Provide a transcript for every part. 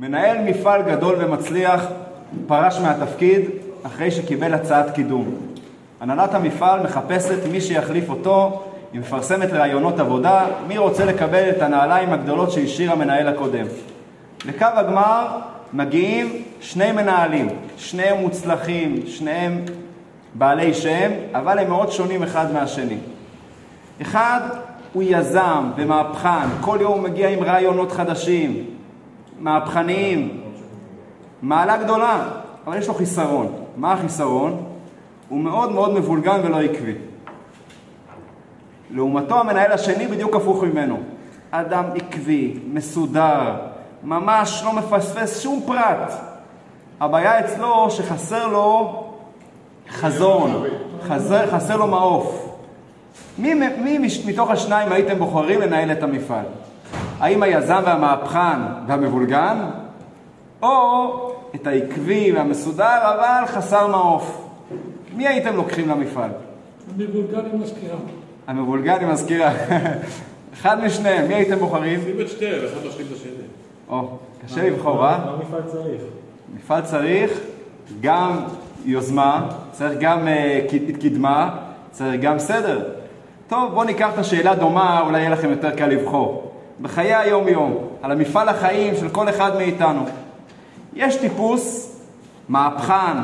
מנהל מפעל גדול ומצליח פרש מהתפקיד אחרי שקיבל הצעת קידום. הנהלת המפעל מחפשת מי שיחליף אותו, היא מפרסמת ראיונות עבודה, מי רוצה לקבל את הנעליים הגדולות שהשאיר המנהל הקודם. לקו הגמר מגיעים שני מנהלים, שניהם מוצלחים, שניהם בעלי שם, אבל הם מאוד שונים אחד מהשני. אחד הוא יזם ומהפכן, כל יום הוא מגיע עם רעיונות חדשים, מהפכניים, מעלה גדולה, אבל יש לו חיסרון. מה החיסרון? הוא מאוד מאוד מבולגן ולא עקבי. לעומתו המנהל השני בדיוק הפוך ממנו. אדם עקבי, מסודר, ממש לא מפספס שום פרט. הבעיה אצלו שחסר לו חזון, חסר, חסר לו מעוף. מי, מי מתוך השניים הייתם בוחרים לנהל את המפעל? האם היזם והמהפכן והמבולגן, או את העקבי והמסודר אבל חסר מעוף? מי הייתם לוקחים למפעל? המבולגן עם מזכירה. המבולגן עם מזכירה. אחד משניהם, מי הייתם בוחרים? שים את שתיהם, אחד משלים את השני. או, קשה לבחור, אה? מה מפעל צריך? מפעל צריך גם יוזמה, צריך גם ק- קדמה, צריך גם סדר. טוב, בואו ניקח את השאלה דומה, אולי יהיה לכם יותר קל לבחור. בחיי היום-יום, על המפעל החיים של כל אחד מאיתנו. יש טיפוס, מהפכן,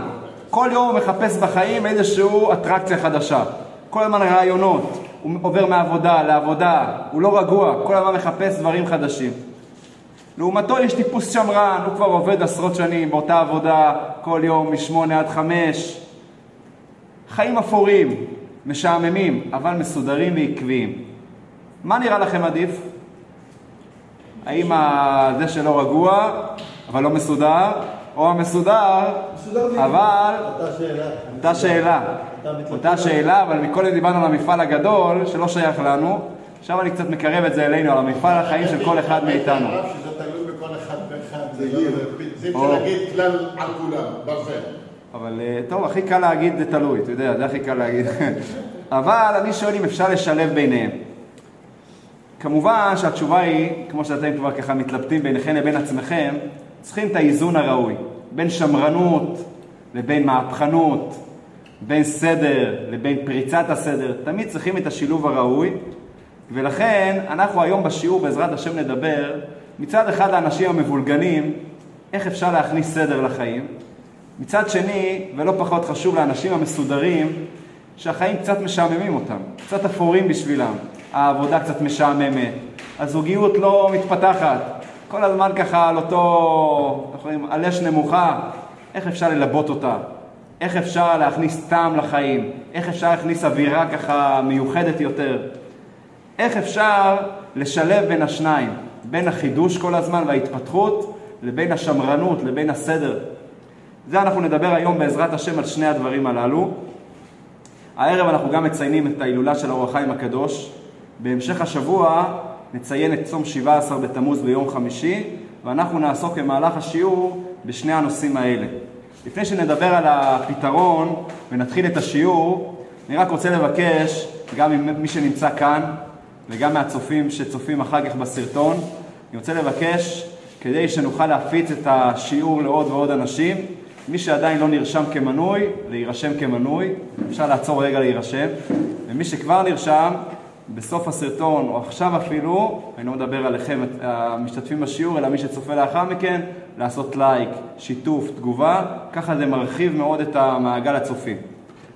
כל יום הוא מחפש בחיים איזושהי אטרקציה חדשה. כל הזמן רעיונות, הוא עובר מעבודה לעבודה, הוא לא רגוע, כל הזמן מחפש דברים חדשים. לעומתו יש טיפוס שמרן, הוא כבר עובד עשרות שנים באותה עבודה, כל יום משמונה עד חמש. חיים אפורים, משעממים, אבל מסודרים ועקביים. מה נראה לכם עדיף? האם זה שלא רגוע, אבל לא מסודר, או המסודר, אבל אותה שאלה. אותה שאלה. אבל מקודם דיברנו על המפעל הגדול, שלא שייך לנו. עכשיו אני קצת מקרב את זה אלינו, על המפעל החיים של כל אחד מאיתנו. הרב שזה תלוי בכל אחד ואחד, זה לא. אפשר להגיד כלל על כולם, ברזל. אבל אה, טוב, הכי קל להגיד זה תלוי, אתה יודע, זה הכי קל להגיד. אבל אני שואל אם אפשר לשלב ביניהם. כמובן שהתשובה היא, כמו שאתם כבר ככה מתלבטים ביניכם לבין עצמכם, צריכים את האיזון הראוי. בין שמרנות לבין מהפכנות, בין סדר לבין פריצת הסדר. תמיד צריכים את השילוב הראוי, ולכן אנחנו היום בשיעור בעזרת השם נדבר מצד אחד לאנשים המבולגנים, איך אפשר להכניס סדר לחיים, מצד שני, ולא פחות חשוב, לאנשים המסודרים, שהחיים קצת משעממים אותם, קצת אפורים בשבילם. העבודה קצת משעממת, הזוגיות לא מתפתחת, כל הזמן ככה על אותו, איך אומרים, על אש נמוכה, איך אפשר ללבות אותה? איך אפשר להכניס טעם לחיים? איך אפשר להכניס אווירה ככה מיוחדת יותר? איך אפשר לשלב בין השניים, בין החידוש כל הזמן וההתפתחות, לבין השמרנות, לבין הסדר. זה אנחנו נדבר היום בעזרת השם על שני הדברים הללו. הערב אנחנו גם מציינים את ההילולה של האור החיים הקדוש. בהמשך השבוע נציין את צום 17 בתמוז ביום חמישי, ואנחנו נעסוק במהלך השיעור בשני הנושאים האלה. לפני שנדבר על הפתרון ונתחיל את השיעור, אני רק רוצה לבקש, גם ממי שנמצא כאן וגם מהצופים שצופים אחר כך בסרטון, אני רוצה לבקש, כדי שנוכל להפיץ את השיעור לעוד ועוד אנשים, מי שעדיין לא נרשם כמנוי, להירשם כמנוי, אפשר לעצור רגע להירשם, ומי שכבר נרשם, בסוף הסרטון, או עכשיו אפילו, אני לא מדבר עליכם, המשתתפים בשיעור, אלא מי שצופה לאחר מכן, לעשות לייק, שיתוף, תגובה, ככה זה מרחיב מאוד את המעגל הצופים.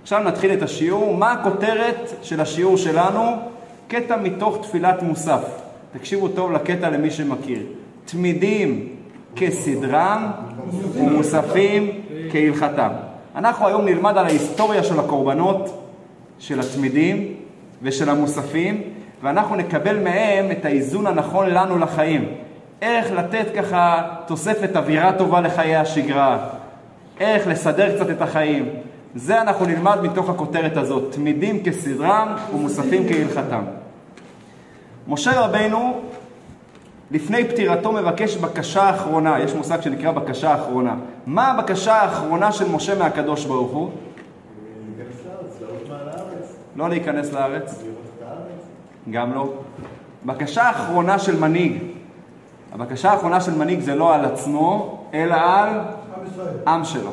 עכשיו נתחיל את השיעור. מה הכותרת של השיעור שלנו? קטע מתוך תפילת מוסף. תקשיבו טוב לקטע למי שמכיר. תמידים כסדרם ומוספים כהלכתם. אנחנו היום נלמד על ההיסטוריה של הקורבנות, של התמידים ושל המוספים, ואנחנו נקבל מהם את האיזון הנכון לנו לחיים. איך לתת ככה תוספת אווירה טובה לחיי השגרה, איך לסדר קצת את החיים. זה אנחנו נלמד מתוך הכותרת הזאת, תמידים כסדרם ומוספים כהלכתם. משה רבנו, לפני פטירתו מבקש בקשה אחרונה, יש מושג שנקרא בקשה אחרונה. מה הבקשה האחרונה של משה מהקדוש ברוך הוא? להיכנס לארץ, לעלות מעל הארץ, לא להיכנס לארץ. גם לא. בקשה אחרונה של מנהיג. הבקשה האחרונה של מנהיג זה לא על עצמו, אלא על עם שלו.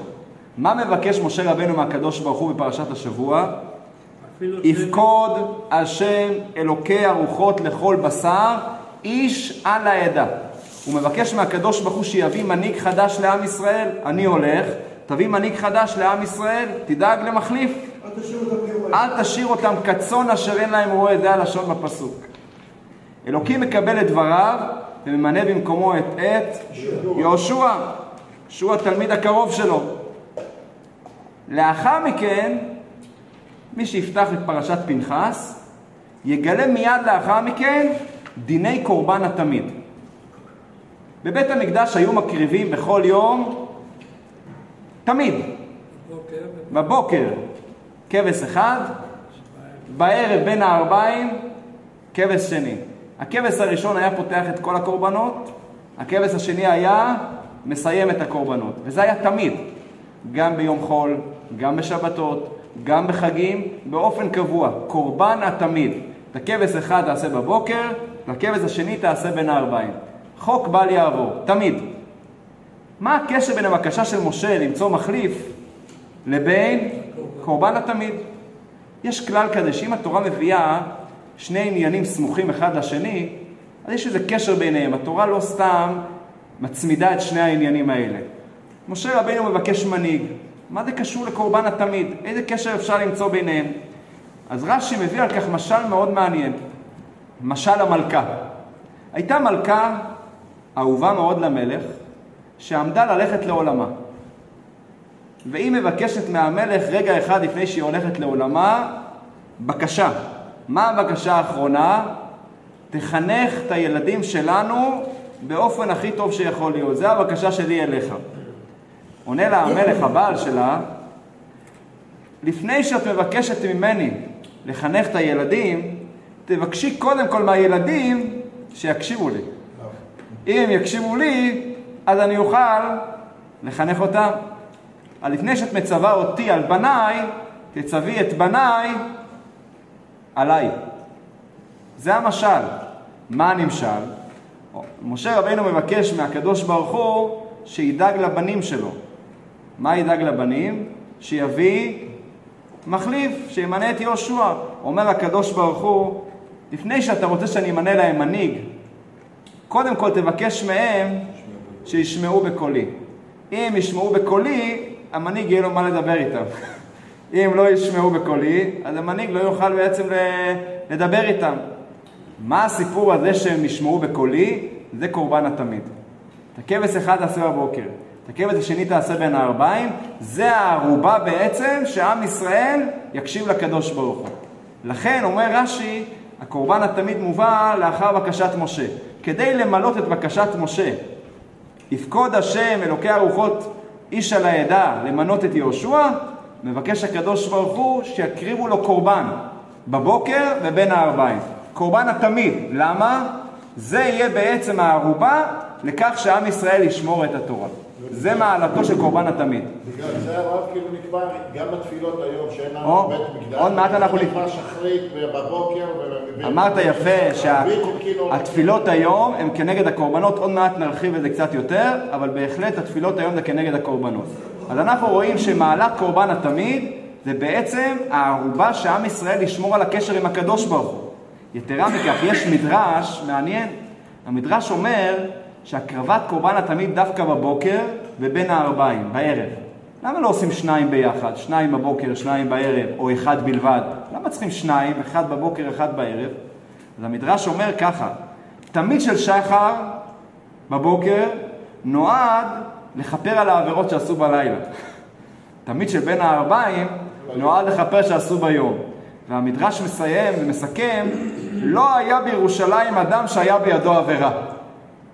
מה מבקש משה רבנו מהקדוש ברוך הוא בפרשת השבוע? יפקוד השם אלוקי הרוחות לכל בשר, איש על העדה. הוא מבקש מהקדוש ברוך הוא שיביא מנהיג חדש לעם ישראל. אני הולך, תביא מנהיג חדש לעם ישראל, תדאג למחליף. אל תשאיר אותם רועה. אל תשאיר אותם כצאן אשר אין להם רועה, זה הלשון בפסוק. אלוקים מקבל את דבריו וממנה במקומו את את יהושע, שהוא התלמיד הקרוב שלו. לאחר מכן, מי שיפתח את פרשת פנחס, יגלה מיד לאחר מכן דיני קורבן התמיד. בבית המקדש היו מקריבים בכל יום, תמיד, בבוקר כבש אחד, בערב בין הערביים כבש שני. הכבש הראשון היה פותח את כל הקורבנות, הכבש השני היה מסיים את הקורבנות. וזה היה תמיד, גם ביום חול, גם בשבתות, גם בחגים, באופן קבוע. קורבן התמיד. את הכבש אחד תעשה בבוקר, והכבש השני תעשה בין הערביים. חוק בל יעבור, תמיד. מה הקשר בין הבקשה של משה למצוא מחליף לבין קורבן התמיד? יש כלל כזה שאם התורה מביאה שני עניינים סמוכים אחד לשני, אז יש איזה קשר ביניהם. התורה לא סתם מצמידה את שני העניינים האלה. משה רבינו מבקש מנהיג. מה זה קשור לקורבן התמיד? איזה קשר אפשר למצוא ביניהם? אז רש"י מביא על כך משל מאוד מעניין. משל המלכה. הייתה מלכה אהובה מאוד למלך, שעמדה ללכת לעולמה. והיא מבקשת מהמלך רגע אחד לפני שהיא הולכת לעולמה, בקשה. מה הבקשה האחרונה? תחנך את הילדים שלנו באופן הכי טוב שיכול להיות. זו הבקשה שלי אליך. עונה לה המלך, הבעל שלה, לפני שאת מבקשת ממני לחנך את הילדים, תבקשי קודם כל מהילדים שיקשיבו לי. אם הם יקשיבו לי, אז אני אוכל לחנך אותם. אבל לפני שאת מצווה אותי על בניי, תצווי את בניי עליי. זה המשל. מה הנמשל? משה רבינו מבקש מהקדוש ברוך הוא שידאג לבנים שלו. מה ידאג לבנים? שיביא מחליף, שימנה את יהושע. אומר הקדוש ברוך הוא, לפני שאתה רוצה שאני אמנה להם מנהיג, קודם כל תבקש מהם שישמעו בקולי. אם ישמעו בקולי, המנהיג יהיה לו מה לדבר איתם. אם לא ישמעו בקולי, אז המנהיג לא יוכל בעצם לדבר איתם. מה הסיפור הזה שהם ישמעו בקולי? זה קורבן התמיד. את הכבש אחד תעשה בבוקר, את הכבש השני תעשה בין הערביים, זה הערובה בעצם שעם ישראל יקשיב לקדוש ברוך הוא. לכן אומר רש"י, הקורבן התמיד מובא לאחר בקשת משה. כדי למלות את בקשת משה, יפקוד השם אלוקי הרוחות איש על העדה למנות את יהושע, מבקש הקדוש ברוך הוא שיקריבו לו קורבן בבוקר ובין הערביים. קורבן התמיד. למה? זה יהיה בעצם הערובה לכך שעם ישראל ישמור את התורה. זה מעלתו של קורבן התמיד. בגלל זה הרב כאילו נקבע גם בתפילות היום, שאין לנו בית מקדש. עוד מעט אנחנו נק- נקבע שחרית בבוקר. ו- אמרת יפה הם כאילו- שהתפילות היום הן כנגד הקורבנות, עוד מעט נרחיב את זה קצת יותר, אבל בהחלט התפילות היום זה כנגד הקורבנות. אז אנחנו רואים שמעלת קורבן התמיד זה בעצם הערובה שעם ישראל ישמור על הקשר עם הקדוש ברוך הוא. יתרה מכך, יש מדרש מעניין, המדרש אומר שהקרבת קורבן התמיד דווקא בבוקר ובין הערביים, בערב. למה לא עושים שניים ביחד? שניים בבוקר, שניים בערב, או אחד בלבד? למה צריכים שניים, אחד בבוקר, אחד בערב? אז המדרש אומר ככה, תמיד של שחר בבוקר נועד לכפר על העבירות שעשו בלילה. תמיד של בין הערביים נועד לכפר שעשו ביום. והמדרש מסיים ומסכם, לא היה בירושלים אדם שהיה בידו עבירה.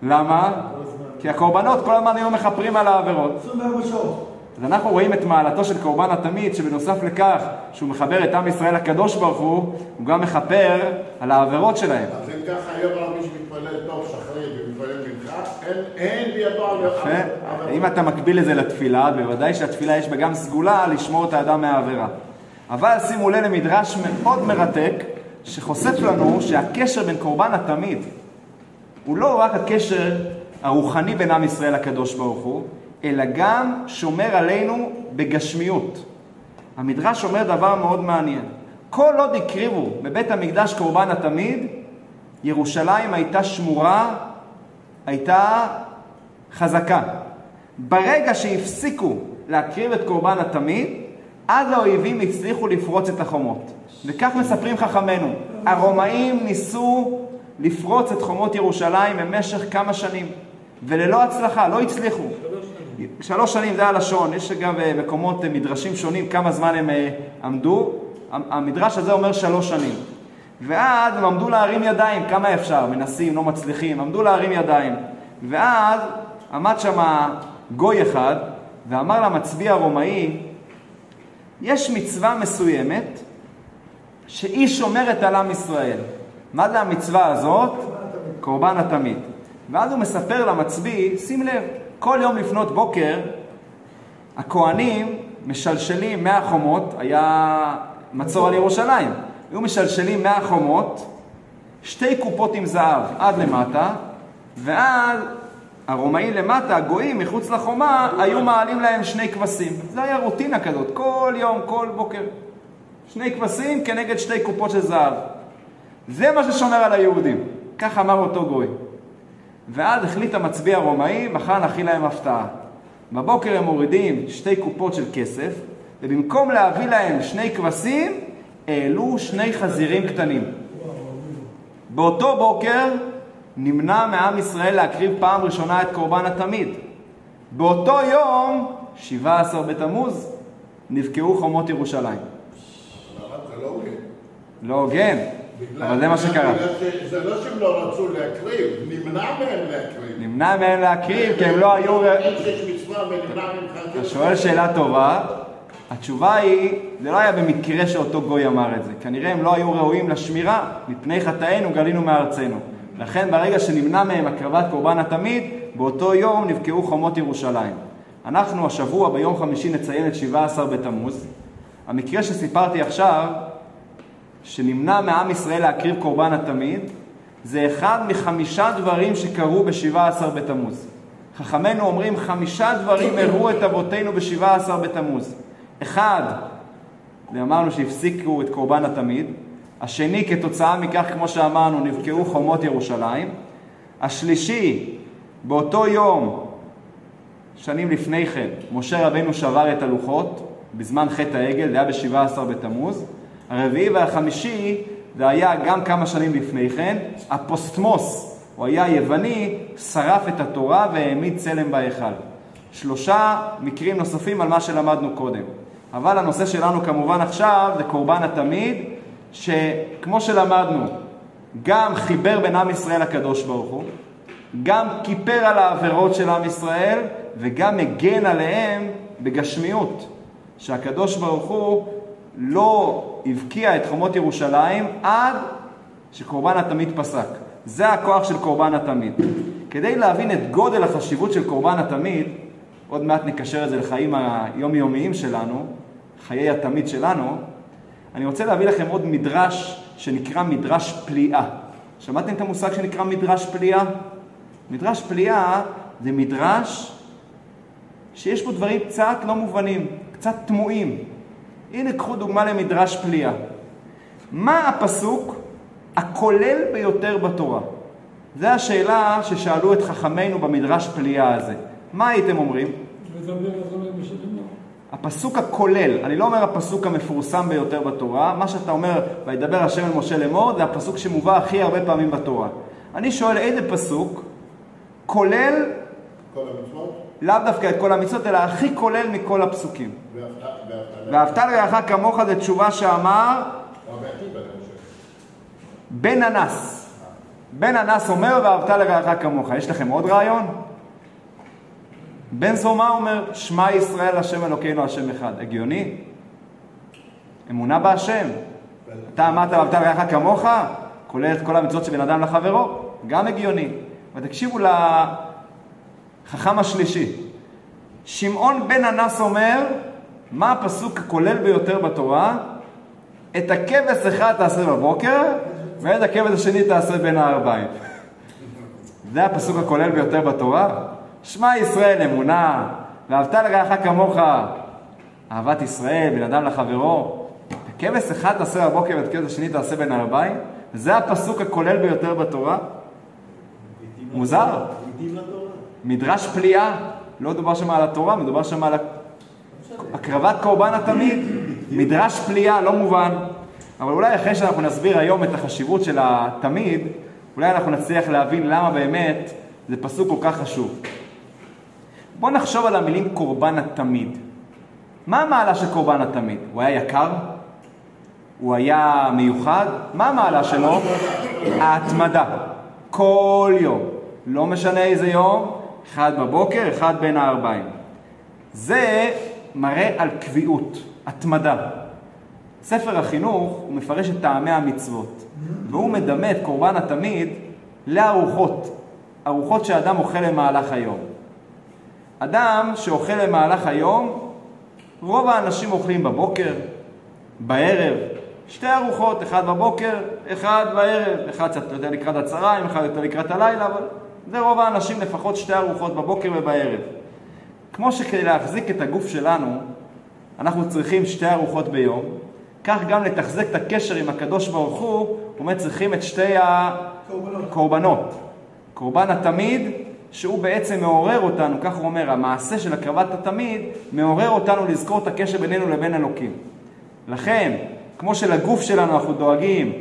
למה? כי הקורבנות כל הזמן היו מכפרים על העבירות. 24 שעות. אז אנחנו רואים את מעלתו של קורבן התמיד, שבנוסף לכך שהוא מחבר את עם ישראל לקדוש ברוך הוא, הוא גם מכפר על העבירות שלהם. אז אם ככה היום הרב מי שמתפלל טוב שחרית ומתפלל מנחה, אין- אין בידו על... יפה. אם אתה מקביל את זה לתפילה, בוודאי שהתפילה יש בה גם סגולה לשמור את האדם מהעבירה. אבל שימו לב למדרש מאוד מרתק, שחושף לנו שהקשר בין קורבן התמיד הוא לא רק הקשר הרוחני בין עם ישראל לקדוש ברוך הוא, אלא גם שומר עלינו בגשמיות. המדרש אומר דבר מאוד מעניין. כל עוד הקריבו בבית המקדש קורבן התמיד, ירושלים הייתה שמורה, הייתה חזקה. ברגע שהפסיקו להקריב את קורבן התמיד, אז האויבים הצליחו לפרוץ את החומות. וכך מספרים חכמינו, הרומאים ניסו לפרוץ את חומות ירושלים במשך כמה שנים, וללא הצלחה, לא הצליחו. שלוש שנים זה הלשון, יש אגב אה, מקומות, אה, מדרשים שונים, כמה זמן הם אה, עמדו. המדרש הזה אומר שלוש שנים. ואז הם עמדו להרים ידיים, כמה אפשר? מנסים, לא מצליחים, עמדו להרים ידיים. ואז עמד שם גוי אחד ואמר למצביא הרומאי, יש מצווה מסוימת שהיא שומרת על עם ישראל. מה זה המצווה הזאת? קורבן התמיד. ואז הוא מספר למצביא, שים לב, כל יום לפנות בוקר הכוהנים משלשלים מהחומות, היה מצור על ירושלים, היו משלשלים מהחומות שתי קופות עם זהב עד למטה, ואז הרומאים למטה, הגויים מחוץ לחומה, היו מעלים להם שני כבשים. זה היה רוטינה כזאת, כל יום, כל בוקר. שני כבשים כנגד שתי קופות של זהב. זה מה ששומר על היהודים. כך אמר אותו גוי. ואז החליט המצביא הרומאי, מחר נכין להם הפתעה. בבוקר הם מורידים שתי קופות של כסף, ובמקום להביא להם שני כבשים, העלו שני חזירים קטנים. באותו בוקר נמנע מעם ישראל להקריב פעם ראשונה את קורבן התמיד. באותו יום, 17 בתמוז, נבקעו חומות ירושלים. לא הוגן. לא הוגן, אבל זה מה שקרה. זה לא שהם לא רצו להקריב, נמנע מהם להקריב. נמנע מהם להקריב כי הם לא היו... אתה שואל שאלה טובה, התשובה היא, זה לא היה במקרה שאותו גוי אמר את זה. כנראה הם לא היו ראויים לשמירה, מפני חטאינו גלינו מארצנו. לכן ברגע שנמנע מהם הקרבת קורבן התמיד, באותו יום נבקעו חומות ירושלים. אנחנו השבוע ביום חמישי נציין את 17 בתמוז. המקרה שסיפרתי עכשיו, שנמנע מעם ישראל להקריב קורבן התמיד, זה אחד מחמישה דברים שקרו ב-17 בתמוז. חכמינו אומרים חמישה דברים אירעו את אבותינו ב-17 בתמוז. אחד, אמרנו שהפסיקו את קורבן התמיד. השני, כתוצאה מכך, כמו שאמרנו, נבקעו חומות ירושלים. השלישי, באותו יום, שנים לפני כן, משה רבנו שבר את הלוחות בזמן חטא העגל, זה היה ב-17 בתמוז. הרביעי והחמישי, זה היה גם כמה שנים לפני כן, אפוסטמוס, הוא היה יווני, שרף את התורה והעמיד צלם בהיכל. שלושה מקרים נוספים על מה שלמדנו קודם. אבל הנושא שלנו כמובן עכשיו זה קורבן התמיד, שכמו שלמדנו, גם חיבר בין עם ישראל לקדוש ברוך הוא, גם כיפר על העבירות של עם ישראל, וגם הגן עליהם בגשמיות. שהקדוש ברוך הוא לא הבקיע את חומות ירושלים עד שקורבן התמיד פסק. זה הכוח של קורבן התמיד. כדי להבין את גודל החשיבות של קורבן התמיד, עוד מעט נקשר את זה לחיים היומיומיים שלנו, חיי התמיד שלנו, אני רוצה להביא לכם עוד מדרש שנקרא מדרש פליאה. שמעתם את המושג שנקרא מדרש פליאה? מדרש פליאה זה מדרש שיש בו דברים קצת לא מובנים, קצת תמוהים. הנה קחו דוגמה למדרש פליאה. מה הפסוק הכולל ביותר בתורה? זו השאלה ששאלו את חכמינו במדרש פליאה הזה. מה הייתם אומרים? משלנו. הפסוק הכולל, אני לא אומר הפסוק המפורסם ביותר בתורה, מה שאתה אומר, וידבר השם אל משה לאמור, זה הפסוק שמובא הכי הרבה פעמים בתורה. אני שואל איזה פסוק כולל, כל המצוות, לאו דווקא את כל המצוות, אלא הכי כולל מכל הפסוקים. ואהבת לרעך כמוך זה תשובה שאמר. בן אנס. בן אנס אומר ואהבת לרעך כמוך. יש לכם עוד רעיון? בן זומא אומר, שמע ישראל השם אלוקינו השם אחד. הגיוני? אמונה בהשם. אתה אמרת ואהבת לרעך כמוך, כולל את כל המצוות של בן אדם לחברו, גם הגיוני. ותקשיבו לחכם השלישי. שמעון בן אנס אומר, מה הפסוק הכולל ביותר בתורה? את הכבש אחד תעשה בבוקר, ואת הכבש השני תעשה בין הערביים. זה הפסוק הכולל ביותר בתורה. שמע ישראל אמונה, ואהבת לרעך כמוך, אהבת ישראל, בן אדם לחברו. כבש אחד תעשה בבוקר ואת כבש השני תעשה בין הערביים. זה הפסוק הכולל ביותר בתורה. מוזר. מדרש פליאה, לא דובר שם על התורה, מדובר שם על הקרבת קורבן התמיד. מדרש פליאה, לא מובן. אבל אולי אחרי שאנחנו נסביר היום את החשיבות של התמיד, אולי אנחנו נצליח להבין למה באמת זה פסוק כל כך חשוב. בואו נחשוב על המילים קורבן התמיד. מה המעלה של קורבן התמיד? הוא היה יקר? הוא היה מיוחד? מה המעלה שלו? ההתמדה. כל יום. לא משנה איזה יום, אחד בבוקר, אחד בין הערביים. זה מראה על קביעות, התמדה. ספר החינוך, הוא מפרש את טעמי המצוות, והוא מדמה את קורבן התמיד לארוחות, ארוחות שאדם אוכל למהלך היום. אדם שאוכל למהלך היום, רוב האנשים אוכלים בבוקר, בערב, שתי ארוחות, אחד בבוקר, אחד בערב, אחד קצת יותר לקראת הצהריים, אחד יותר לקראת הלילה, אבל זה רוב האנשים לפחות שתי ארוחות בבוקר ובערב. כמו שכדי להחזיק את הגוף שלנו, אנחנו צריכים שתי ארוחות ביום, כך גם לתחזק את הקשר עם הקדוש ברוך הוא, באמת צריכים את שתי קורבנות. הקורבנות. קורבן התמיד, שהוא בעצם מעורר אותנו, כך הוא אומר, המעשה של הקרבת התמיד מעורר אותנו לזכור את הקשר בינינו לבין אלוקים. לכן, כמו שלגוף שלנו אנחנו דואגים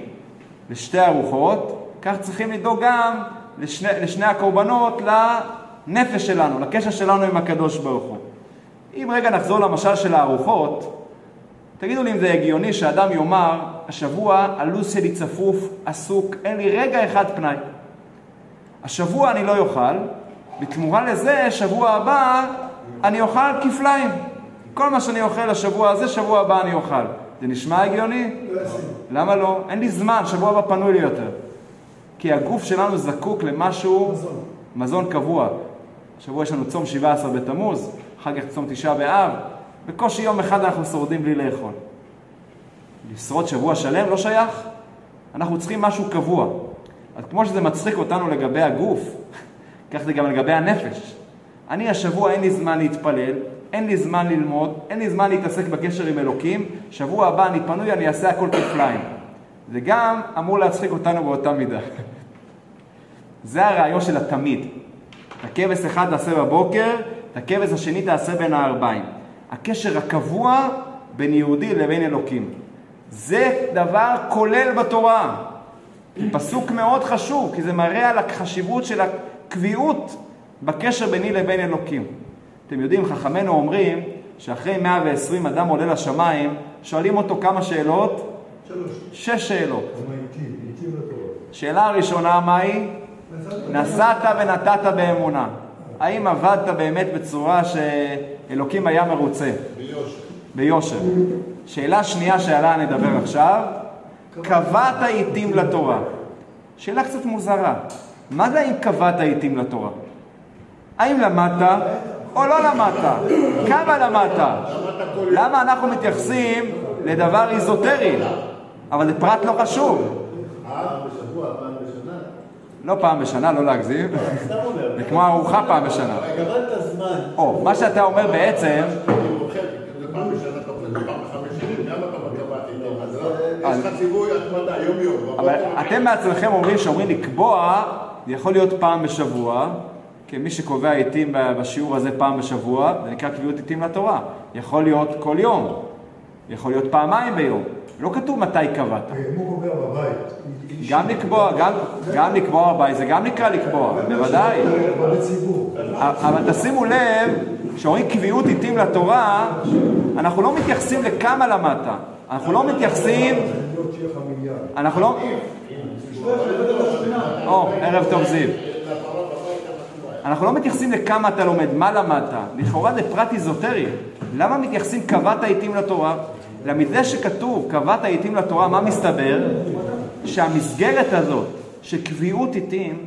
לשתי ארוחות, כך צריכים לדאוג גם לשני, לשני הקורבנות לנפש שלנו, לקשר שלנו עם הקדוש ברוך הוא. אם רגע נחזור למשל של הארוחות, תגידו לי אם זה הגיוני שאדם יאמר, השבוע הלו"ז שלי צפוף, עסוק, אין לי רגע אחד פנאי. השבוע אני לא אוכל, בתמורה לזה, שבוע הבא אני אוכל כפליים. כל מה שאני אוכל השבוע הזה, שבוע הבא אני אוכל. זה נשמע הגיוני? לא. למה לא? אין לי זמן, שבוע הבא פנוי לי יותר. כי הגוף שלנו זקוק למשהו, מזון. מזון קבוע. השבוע יש לנו צום 17 בתמוז, אחר כך צום תשעה באב, בקושי יום אחד אנחנו שורדים בלי לאכול. לשרוד שבוע שלם לא שייך, אנחנו צריכים משהו קבוע. אז כמו שזה מצחיק אותנו לגבי הגוף, כך זה גם לגבי הנפש. אני השבוע אין לי זמן להתפלל, אין לי זמן ללמוד, אין לי זמן להתעסק בקשר עם אלוקים, שבוע הבא אני פנוי, אני אעשה הכל כפליים. זה גם אמור להצחיק אותנו באותה מידה. זה הרעיון של התמיד. את הכבש אחד תעשה בבוקר, את הכבש השני תעשה בין הערביים. הקשר הקבוע בין יהודי לבין אלוקים. זה דבר כולל בתורה. פסוק מאוד חשוב, כי זה מראה על החשיבות של הקביעות בקשר ביני לבין אלוקים. אתם יודעים, חכמינו אומרים שאחרי 120 אדם עולה לשמיים, שואלים אותו כמה שאלות? שלוש. שש שאלות. לתורה. שאלה הראשונה, מה היא? נסעת ונתת באמונה. האם עבדת באמת בצורה שאלוקים היה מרוצה? ביושר. ביושר. שאלה שנייה שעליה נדבר עכשיו, קבעת עיתים לתורה. שאלה קצת מוזרה. מה זה האם קבעת עיתים לתורה? האם למדת או לא למדת? כמה למדת? למה אנחנו מתייחסים לדבר איזוטרי? אבל זה פרט לא חשוב. לא פעם בשנה, לא להגזים. אומר. זה כמו ארוחה פעם בשנה. או, מה שאתה אומר בעצם, לא-. אבל אתם בעצמכם אומרים שאומרים לקבוע, זה יכול להיות פעם בשבוע, כי מי שקובע עיתים בשיעור הזה פעם בשבוע, זה נקרא קביעות עיתים לתורה. יכול להיות כל יום, יכול להיות פעמיים ביום. לא כתוב מתי קבעת. אם הוא קובע בבית. גם לקבוע, גם, לקבוע בבית, זה גם נקרא לקבוע, בוודאי. אבל לציבור. אבל תשימו לב, כשאומרים קביעות עיתים לתורה, אנחנו לא מתייחסים לכמה למדת. אנחנו לא מתייחסים. אנחנו לא... או, ערב טוב זיו. אנחנו לא מתייחסים לכמה אתה לומד, מה למדת. לכאורה זה פרט איזוטרי. למה מתייחסים קבעת העיתים לתורה? למזה שכתוב קבעת העיתים לתורה, מה מסתבר? שהמסגרת הזאת של קביעות עיתים,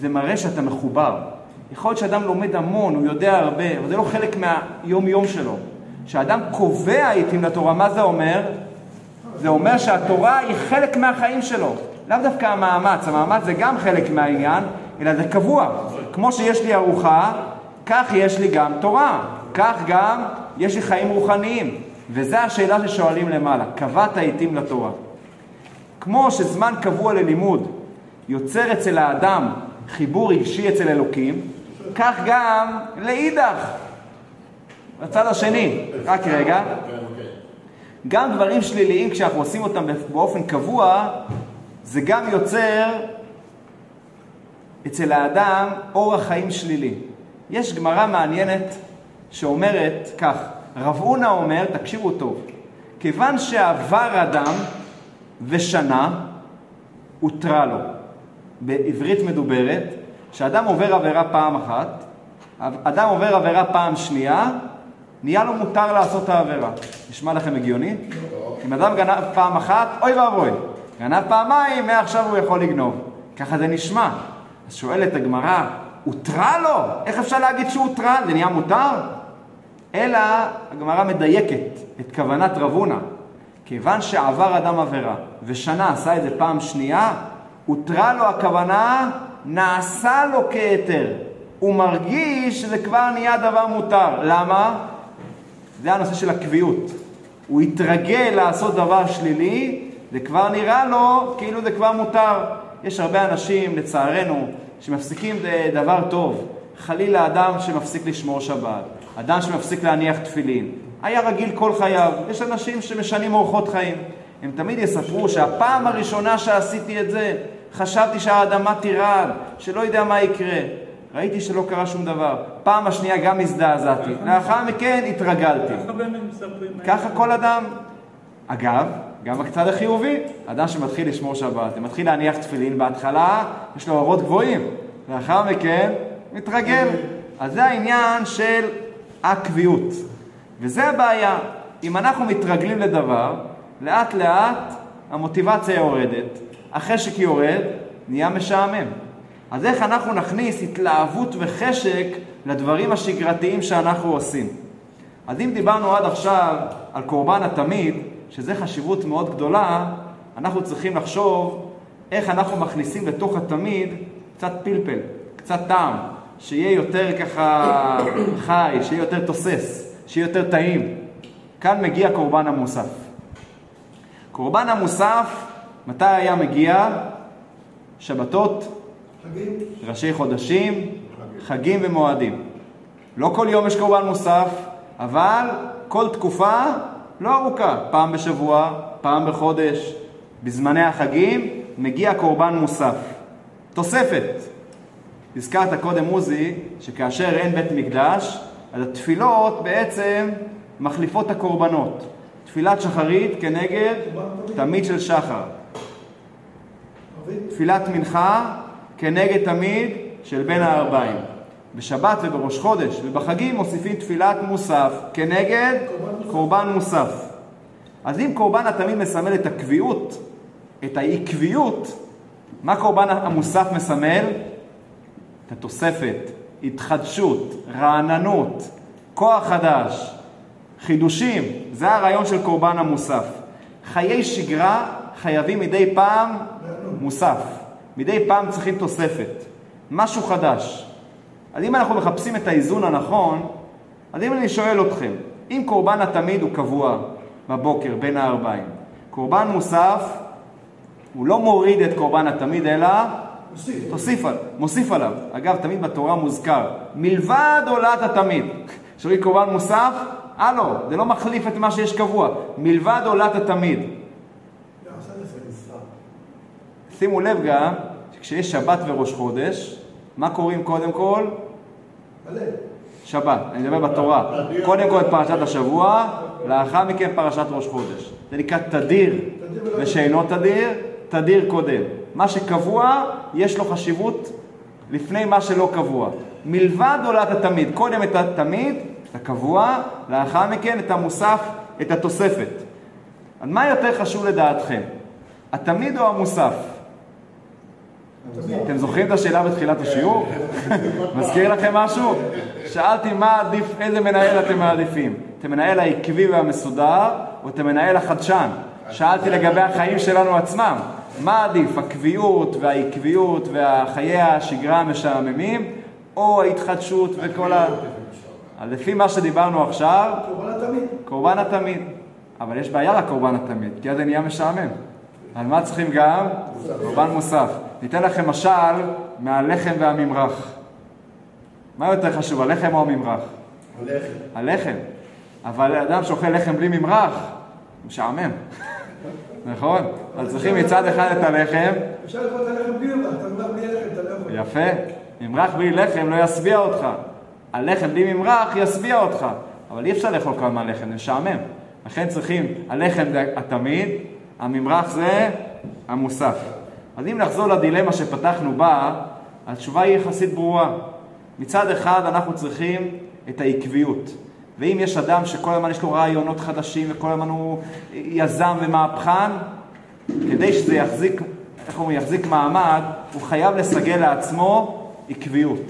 זה מראה שאתה מחובר. יכול להיות שאדם לומד המון, הוא יודע הרבה, אבל זה לא חלק מהיום-יום שלו. כשאדם קובע עיתים לתורה, מה זה אומר? זה אומר שהתורה היא חלק מהחיים שלו. לאו דווקא המאמץ, המאמץ זה גם חלק מהעניין, אלא זה קבוע. כמו שיש לי ארוחה, כך יש לי גם תורה. כך גם יש לי חיים רוחניים. וזו השאלה ששואלים למעלה, קבעת עיתים לתורה. כמו שזמן קבוע ללימוד יוצר אצל האדם חיבור רגשי אצל אלוקים, כך גם לאידך, בצד השני. רק רגע. גם דברים שליליים, כשאנחנו עושים אותם באופן קבוע, זה גם יוצר אצל האדם אורח חיים שלילי. יש גמרא מעניינת שאומרת כך, רב אונה אומר, תקשיבו טוב, כיוון שעבר אדם ושנה, הותרה לו. בעברית מדוברת, שאדם עובר עבירה פעם אחת, אדם עובר עבירה פעם שנייה, נהיה לו מותר לעשות את העבירה. נשמע לכם הגיוני? אם אדם גנב פעם אחת, אוי ואבוי. גנב פעמיים, מעכשיו הוא יכול לגנוב. ככה זה נשמע. אז שואלת הגמרא, הותרה לו? איך אפשר להגיד שהוא? זה נהיה מותר? אלא הגמרא מדייקת את כוונת רבונה. כיוון שעבר אדם עבירה ושנה עשה את זה פעם שנייה, הותרה לו הכוונה, נעשה לו כהיתר. הוא מרגיש שזה כבר נהיה דבר מותר. למה? זה הנושא של הקביעות. הוא התרגל לעשות דבר שלילי, זה כבר נראה לו כאילו זה כבר מותר. יש הרבה אנשים, לצערנו, שמפסיקים דבר טוב. חלילה אדם שמפסיק לשמור שבת, אדם שמפסיק להניח תפילין. היה רגיל כל חייו. יש אנשים שמשנים אורחות חיים. הם תמיד יספרו שהפעם הראשונה שעשיתי את זה, חשבתי שהאדמה תירד, שלא יודע מה יקרה. ראיתי שלא קרה שום דבר. פעם השנייה גם הזדעזעתי. לאחר מכן התרגלתי. ככה כל אדם. אגב, גם בצד החיובי, אדם שמתחיל לשמור שבת, מתחיל להניח תפילין, בהתחלה יש לו אורות גבוהים, לאחר מכן מתרגל. אז זה העניין של הקביעות. וזה הבעיה. אם אנחנו מתרגלים לדבר, לאט לאט המוטיבציה יורדת, החשק יורד, נהיה משעמם. אז איך אנחנו נכניס התלהבות וחשק לדברים השגרתיים שאנחנו עושים? אז אם דיברנו עד עכשיו על קורבן התמיד, שזה חשיבות מאוד גדולה, אנחנו צריכים לחשוב איך אנחנו מכניסים לתוך התמיד קצת פלפל, קצת טעם, שיהיה יותר ככה חי, שיהיה יותר תוסס, שיהיה יותר טעים. כאן מגיע קורבן המוסף. קורבן המוסף, מתי היה מגיע? שבתות, חגים, ראשי חודשים, חגים ומועדים. לא כל יום יש קורבן מוסף, אבל כל תקופה לא ארוכה, פעם בשבוע, פעם בחודש, בזמני החגים, מגיע קורבן מוסף. תוספת. הזכרת קודם, עוזי, שכאשר אין בית מקדש, אז התפילות בעצם מחליפות את הקורבנות. תפילת שחרית כנגד תמיד של שחר. תפילת מנחה כנגד תמיד של בין הערביים. בשבת ובראש חודש ובחגים מוסיפים תפילת מוסף כנגד קורבן מוסף. אז אם קורבן התמיד מסמל את הקביעות, את העקביות, מה קורבן המוסף מסמל? את התוספת, התחדשות, רעננות, כוח חדש, חידושים. זה הרעיון של קורבן המוסף. חיי שגרה חייבים מדי פעם מוסף. מדי פעם צריכים תוספת. משהו חדש. אז אם אנחנו מחפשים את האיזון הנכון, אז אם אני שואל אתכם, אם קורבן התמיד הוא קבוע בבוקר בין הערביים, קורבן מוסף, הוא לא מוריד את קורבן התמיד, אלא. תוסיף, על- מוסיף עליו. אגב, תמיד בתורה מוזכר, מלבד עולת התמיד. כשאומרים קורבן מוסף, הלו, זה לא מחליף את מה שיש קבוע, מלבד עולת התמיד. שימו לב גם, שכשיש שבת וראש חודש, מה קוראים קודם כל? שבת, אני מדבר בתורה. קודם כל את פרשת השבוע, לאחר מכן פרשת ראש חודש. זה נקרא תדיר, ושאינו תדיר, תדיר קודם. מה שקבוע, יש לו חשיבות לפני מה שלא קבוע. מלבד עולת התמיד, קודם את התמיד, את הקבוע, לאחר מכן את המוסף, את התוספת. אז מה יותר חשוב לדעתכם? התמיד או המוסף? אתם זוכרים את השאלה בתחילת השיעור? מזכיר לכם משהו? שאלתי מה עדיף, איזה מנהל אתם מעדיפים? אתם מנהל העקבי והמסודר, או אתם מנהל החדשן? שאלתי לגבי החיים שלנו עצמם. מה עדיף, הקביעות והעקביות והחיי השגרה המשעממים, או ההתחדשות וכל ה... לפי מה שדיברנו עכשיו, קורבן התמיד. קורבן התמיד. אבל יש בעיה לקורבן התמיד, כי אז זה נהיה משעמם. על מה צריכים גם? קורבן מוסף. ניתן לכם משל מהלחם והממרח. מה יותר חשוב, הלחם או הממרח? הלחם. הלחם. אבל אדם שאוכל לחם בלי ממרח, הוא משעמם. נכון? אז צריכים מצד אחד את הלחם, אפשר לאכול את הלחם בלי ממרח, אתה אומר בלי לחם, אתה לא יכול. יפה. ממרח בלי לחם לא ישביע אותך. הלחם בלי ממרח ישביע אותך. אבל אי אפשר לאכול כל הזמן לחם, זה משעמם. לכן צריכים, הלחם זה התמיד, הממרח זה המוסף. אז אם נחזור לדילמה שפתחנו בה, התשובה היא יחסית ברורה. מצד אחד אנחנו צריכים את העקביות. ואם יש אדם שכל הזמן יש לו רעיונות חדשים וכל הזמן הוא יזם ומהפכן, כדי שזה יחזיק, איך אומרים, יחזיק מעמד, הוא חייב לסגל לעצמו עקביות.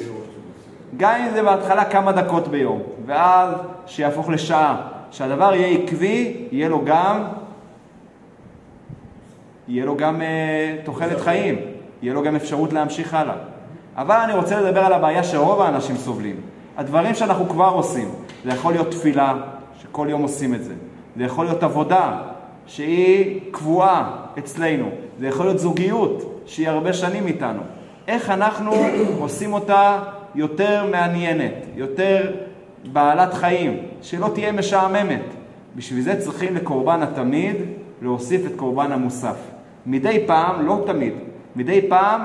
גם אם זה בהתחלה כמה דקות ביום, ואז שיהפוך לשעה. שהדבר יהיה עקבי, יהיה לו גם, יהיה לו גם אה, תוחלת חיים, יהיה לו גם אפשרות להמשיך הלאה. אבל אני רוצה לדבר על הבעיה שרוב האנשים סובלים. הדברים שאנחנו כבר עושים, זה יכול להיות תפילה, שכל יום עושים את זה. זה יכול להיות עבודה, שהיא קבועה אצלנו. זה יכול להיות זוגיות, שהיא הרבה שנים איתנו. איך אנחנו עושים אותה יותר מעניינת, יותר בעלת חיים, שלא תהיה משעממת. בשביל זה צריכים לקורבן התמיד להוסיף את קורבן המוסף. מדי פעם, לא תמיד, מדי פעם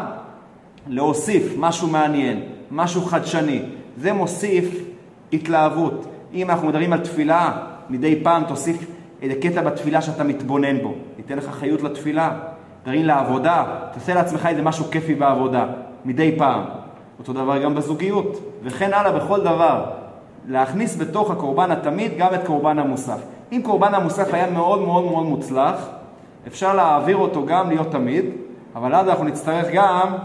להוסיף משהו מעניין, משהו חדשני. זה מוסיף התלהבות. אם אנחנו מדברים על תפילה, מדי פעם תוסיף איזה קטע בתפילה שאתה מתבונן בו. ייתן לך חיות לתפילה. תרים לעבודה, תעשה לעצמך איזה משהו כיפי בעבודה, מדי פעם. אותו דבר גם בזוגיות, וכן הלאה בכל דבר. להכניס בתוך הקורבן התמיד גם את קורבן המוסף. אם קורבן המוסף היה מאוד מאוד מאוד מוצלח, אפשר להעביר אותו גם להיות תמיד, אבל אז אנחנו נצטרך גם,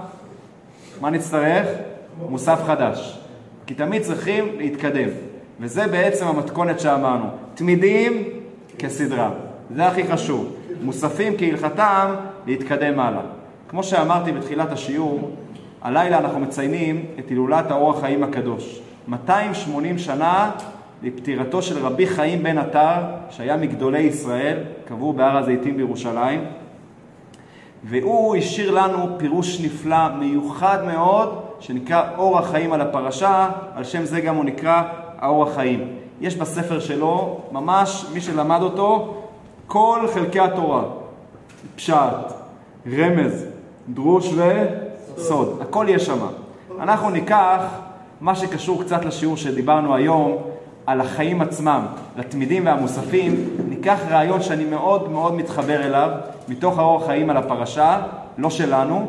מה נצטרך? מוסף חדש. כי תמיד צריכים להתקדם. וזה בעצם המתכונת שאמרנו. תמידים כסדרה. זה הכי חשוב. מוספים כהלכתם להתקדם הלאה. כמו שאמרתי בתחילת השיעור, הלילה אנחנו מציינים את הילולת האור החיים הקדוש. 280 שנה לפטירתו של רבי חיים בן עטר, שהיה מגדולי ישראל, קבור בהר הזיתים בירושלים. והוא השאיר לנו פירוש נפלא, מיוחד מאוד, שנקרא אור החיים על הפרשה, על שם זה גם הוא נקרא האור החיים. יש בספר שלו, ממש, מי שלמד אותו, כל חלקי התורה. פשט, רמז, דרוש וסוד, הכל יש שם. אנחנו ניקח מה שקשור קצת לשיעור שדיברנו היום, על החיים עצמם, לתמידים והמוספים, ניקח רעיון שאני מאוד מאוד מתחבר אליו, מתוך האור החיים על הפרשה, לא שלנו,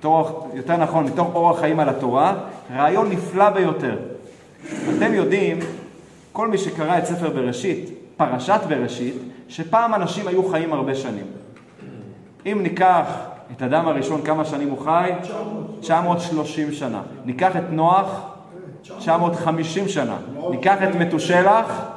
מתוך, יותר נכון, מתוך אור החיים על התורה, רעיון נפלא ביותר. אתם יודעים, כל מי שקרא את ספר בראשית, פרשת בראשית, שפעם אנשים היו חיים הרבה שנים. אם ניקח את אדם הראשון, כמה שנים הוא חי? 930 שנה. ניקח את נוח, 950 שנה. ניקח את מתושלח,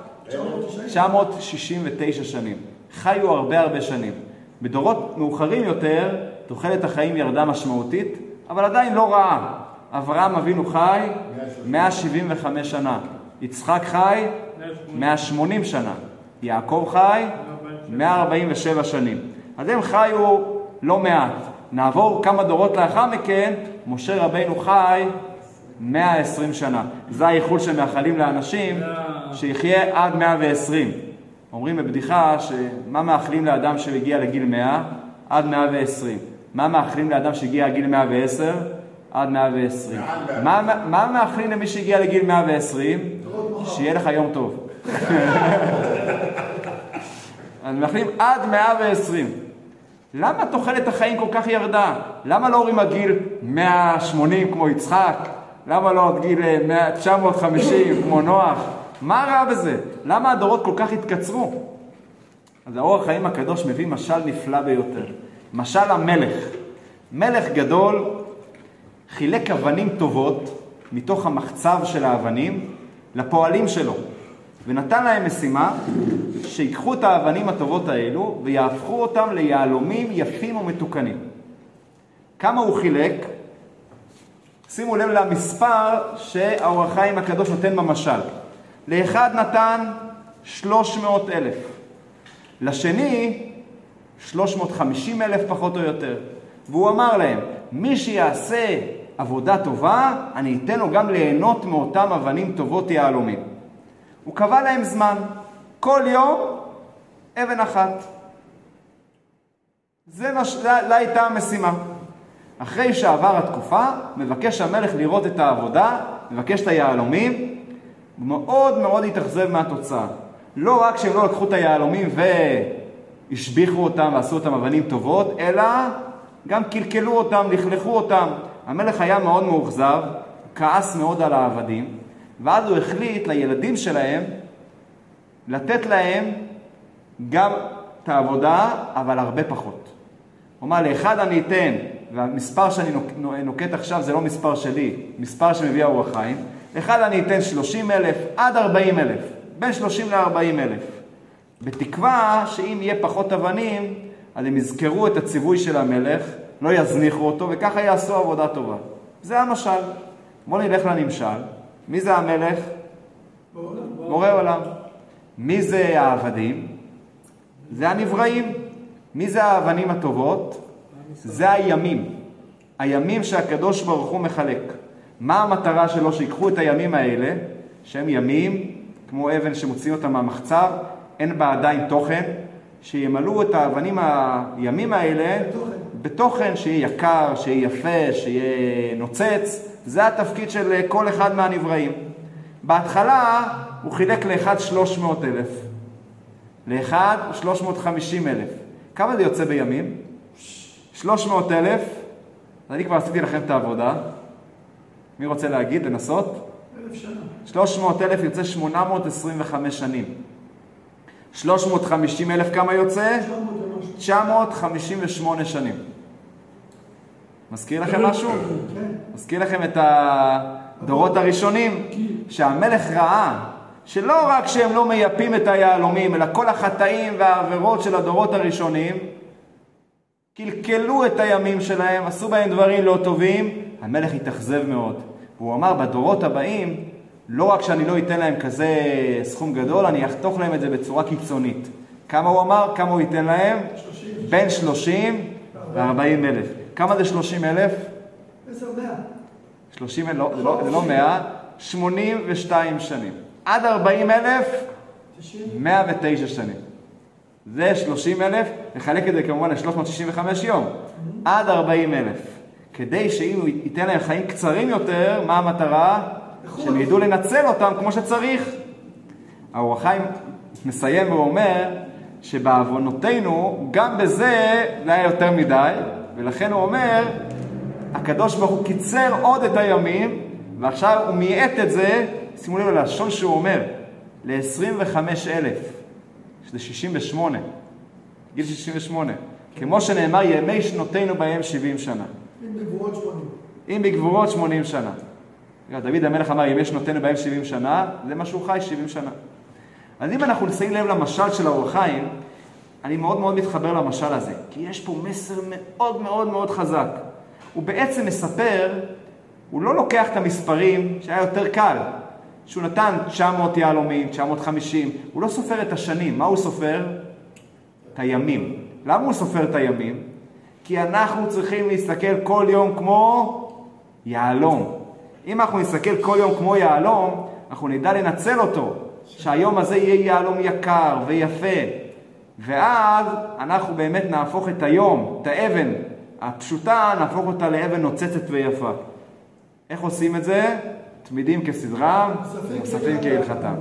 969 שנים. חיו הרבה הרבה שנים. בדורות מאוחרים יותר, תוחלת החיים ירדה משמעותית, אבל עדיין לא רעה. אברהם אבינו חי 175 שנה. יצחק חי 180 שנה. יעקב חי 147 שנים. אז הם חיו לא מעט. נעבור כמה דורות לאחר מכן, משה רבינו חי 120 שנה. זה האיחול שמאחלים לאנשים, שיחיה עד 120. אומרים בבדיחה שמה מאחלים לאדם שהגיע לגיל 100? עד 120. מה מאחלים לאדם שהגיע לגיל 110? עד 120. מה, מה מאחלים למי שהגיע לגיל 120? שיהיה לך יום טוב. אז מאחלים עד 120. למה תוחלת החיים כל כך ירדה? למה לא אומרים הגיל 180 כמו יצחק? למה לא עד גיל 950 כמו נוח? מה רע בזה? למה הדורות כל כך התקצרו? אז האור החיים הקדוש מביא משל נפלא ביותר. משל המלך. מלך גדול חילק אבנים טובות מתוך המחצב של האבנים לפועלים שלו. ונתן להם משימה שיקחו את האבנים הטובות האלו ויהפכו אותם ליהלומים יפים ומתוקנים. כמה הוא חילק? שימו לב למספר שהאור החיים הקדוש נותן במשל. לאחד נתן 300 אלף, לשני 350 אלף פחות או יותר. והוא אמר להם, מי שיעשה עבודה טובה, אני אתן לו גם ליהנות מאותם אבנים טובות יהלומים. הוא קבע להם זמן, כל יום אבן אחת. זה מה ש... לה הייתה המשימה. אחרי שעבר התקופה, מבקש המלך לראות את העבודה, מבקש את היהלומים, מאוד מאוד התאכזב מהתוצאה. לא רק שהם לא לקחו את היהלומים והשביחו אותם ועשו אותם אבנים טובות, אלא גם קלקלו אותם, לכלכו אותם. המלך היה מאוד מאוכזב, כעס מאוד על העבדים, ואז הוא החליט לילדים שלהם לתת להם גם את העבודה, אבל הרבה פחות. הוא אמר, לאחד אני אתן, והמספר שאני נוקט עכשיו זה לא מספר שלי, מספר שמביא האור החיים, לאחד אני אתן 30 אלף עד 40 אלף, בין 30 ל-40 אלף. בתקווה שאם יהיה פחות אבנים, אז הם יזכרו את הציווי של המלך, לא יזניחו אותו, וככה יעשו עבודה טובה. זה המשל. בואו נלך לנמשל. מי זה המלך? בורא עולם. מי זה העבדים? זה הנבראים. מי זה האבנים הטובות? זה הימים. הימים שהקדוש ברוך הוא מחלק. מה המטרה שלו? שיקחו את הימים האלה, שהם ימים כמו אבן שמוציאים אותם מהמחצב, אין בה עדיין תוכן, שימלאו את האבנים הימים האלה בתוכן, בתוכן שיהיה יקר, שיהיה יפה, שיהיה נוצץ. זה התפקיד של כל אחד מהנבראים. בהתחלה הוא חילק לאחד 300 אלף, לאחד 350 אלף. כמה זה יוצא בימים? 300 אלף. אני כבר עשיתי לכם את העבודה. מי רוצה להגיד, לנסות? אלף שנה. 300 אלף יוצא 825 שנים. 350 אלף כמה יוצא? 958 שנים. מזכיר לכם משהו? מזכיר לכם את הדורות הראשונים? שהמלך ראה שלא רק שהם לא מייפים את היהלומים, אלא כל החטאים והעבירות של הדורות הראשונים, קלקלו את הימים שלהם, עשו בהם דברים לא טובים, המלך התאכזב מאוד. והוא אמר, בדורות הבאים, לא רק שאני לא אתן להם כזה סכום גדול, אני אחתוך להם את זה בצורה קיצונית. כמה הוא אמר? כמה הוא ייתן להם? 30. בין 30 ל-40 אלף. כמה זה 30 אלף? 10 100. 30 אלף, זה לא, זה לא 100, 82 שנים. עד 40 אלף, 109 שנים. זה 30 אלף, נחלק את זה כמובן ל-365 יום. עד 40 אלף. כדי שאם הוא ייתן להם חיים קצרים יותר, מה המטרה? שהם ידעו לנצל אותם כמו שצריך. האור החיים מסיים ואומר שבעוונותינו, גם בזה זה היה יותר מדי, ולכן הוא אומר, הקדוש ברוך הוא קיצר עוד את הימים, ועכשיו הוא מייעט את זה, שימו לב ללשון שהוא אומר, ל-25 אלף, שזה 68, גיל 68, כמו שנאמר, ימי שנותינו בהם 70 שנה. אם בגבורות 80. אם בגבורות 80 שנה. דוד המלך אמר, ימי שנותינו בהם 70 שנה, זה מה שהוא חי 70 שנה. אז אם אנחנו נשים לב למשל של האור החיים, אני מאוד מאוד מתחבר למשל הזה, כי יש פה מסר מאוד מאוד מאוד חזק. הוא בעצם מספר, הוא לא לוקח את המספרים שהיה יותר קל, שהוא נתן 900 יהלומים, 950, הוא לא סופר את השנים, מה הוא סופר? את הימים. למה הוא סופר את הימים? כי אנחנו צריכים להסתכל כל יום כמו יהלום. אם אנחנו נסתכל כל יום כמו יהלום, אנחנו נדע לנצל אותו, שהיום הזה יהיה יהלום יקר ויפה. ואז אנחנו באמת נהפוך את היום, את האבן הפשוטה, נהפוך אותה לאבן נוצצת ויפה. איך עושים את זה? תמידים כסדרם, נוספים כהלכתם.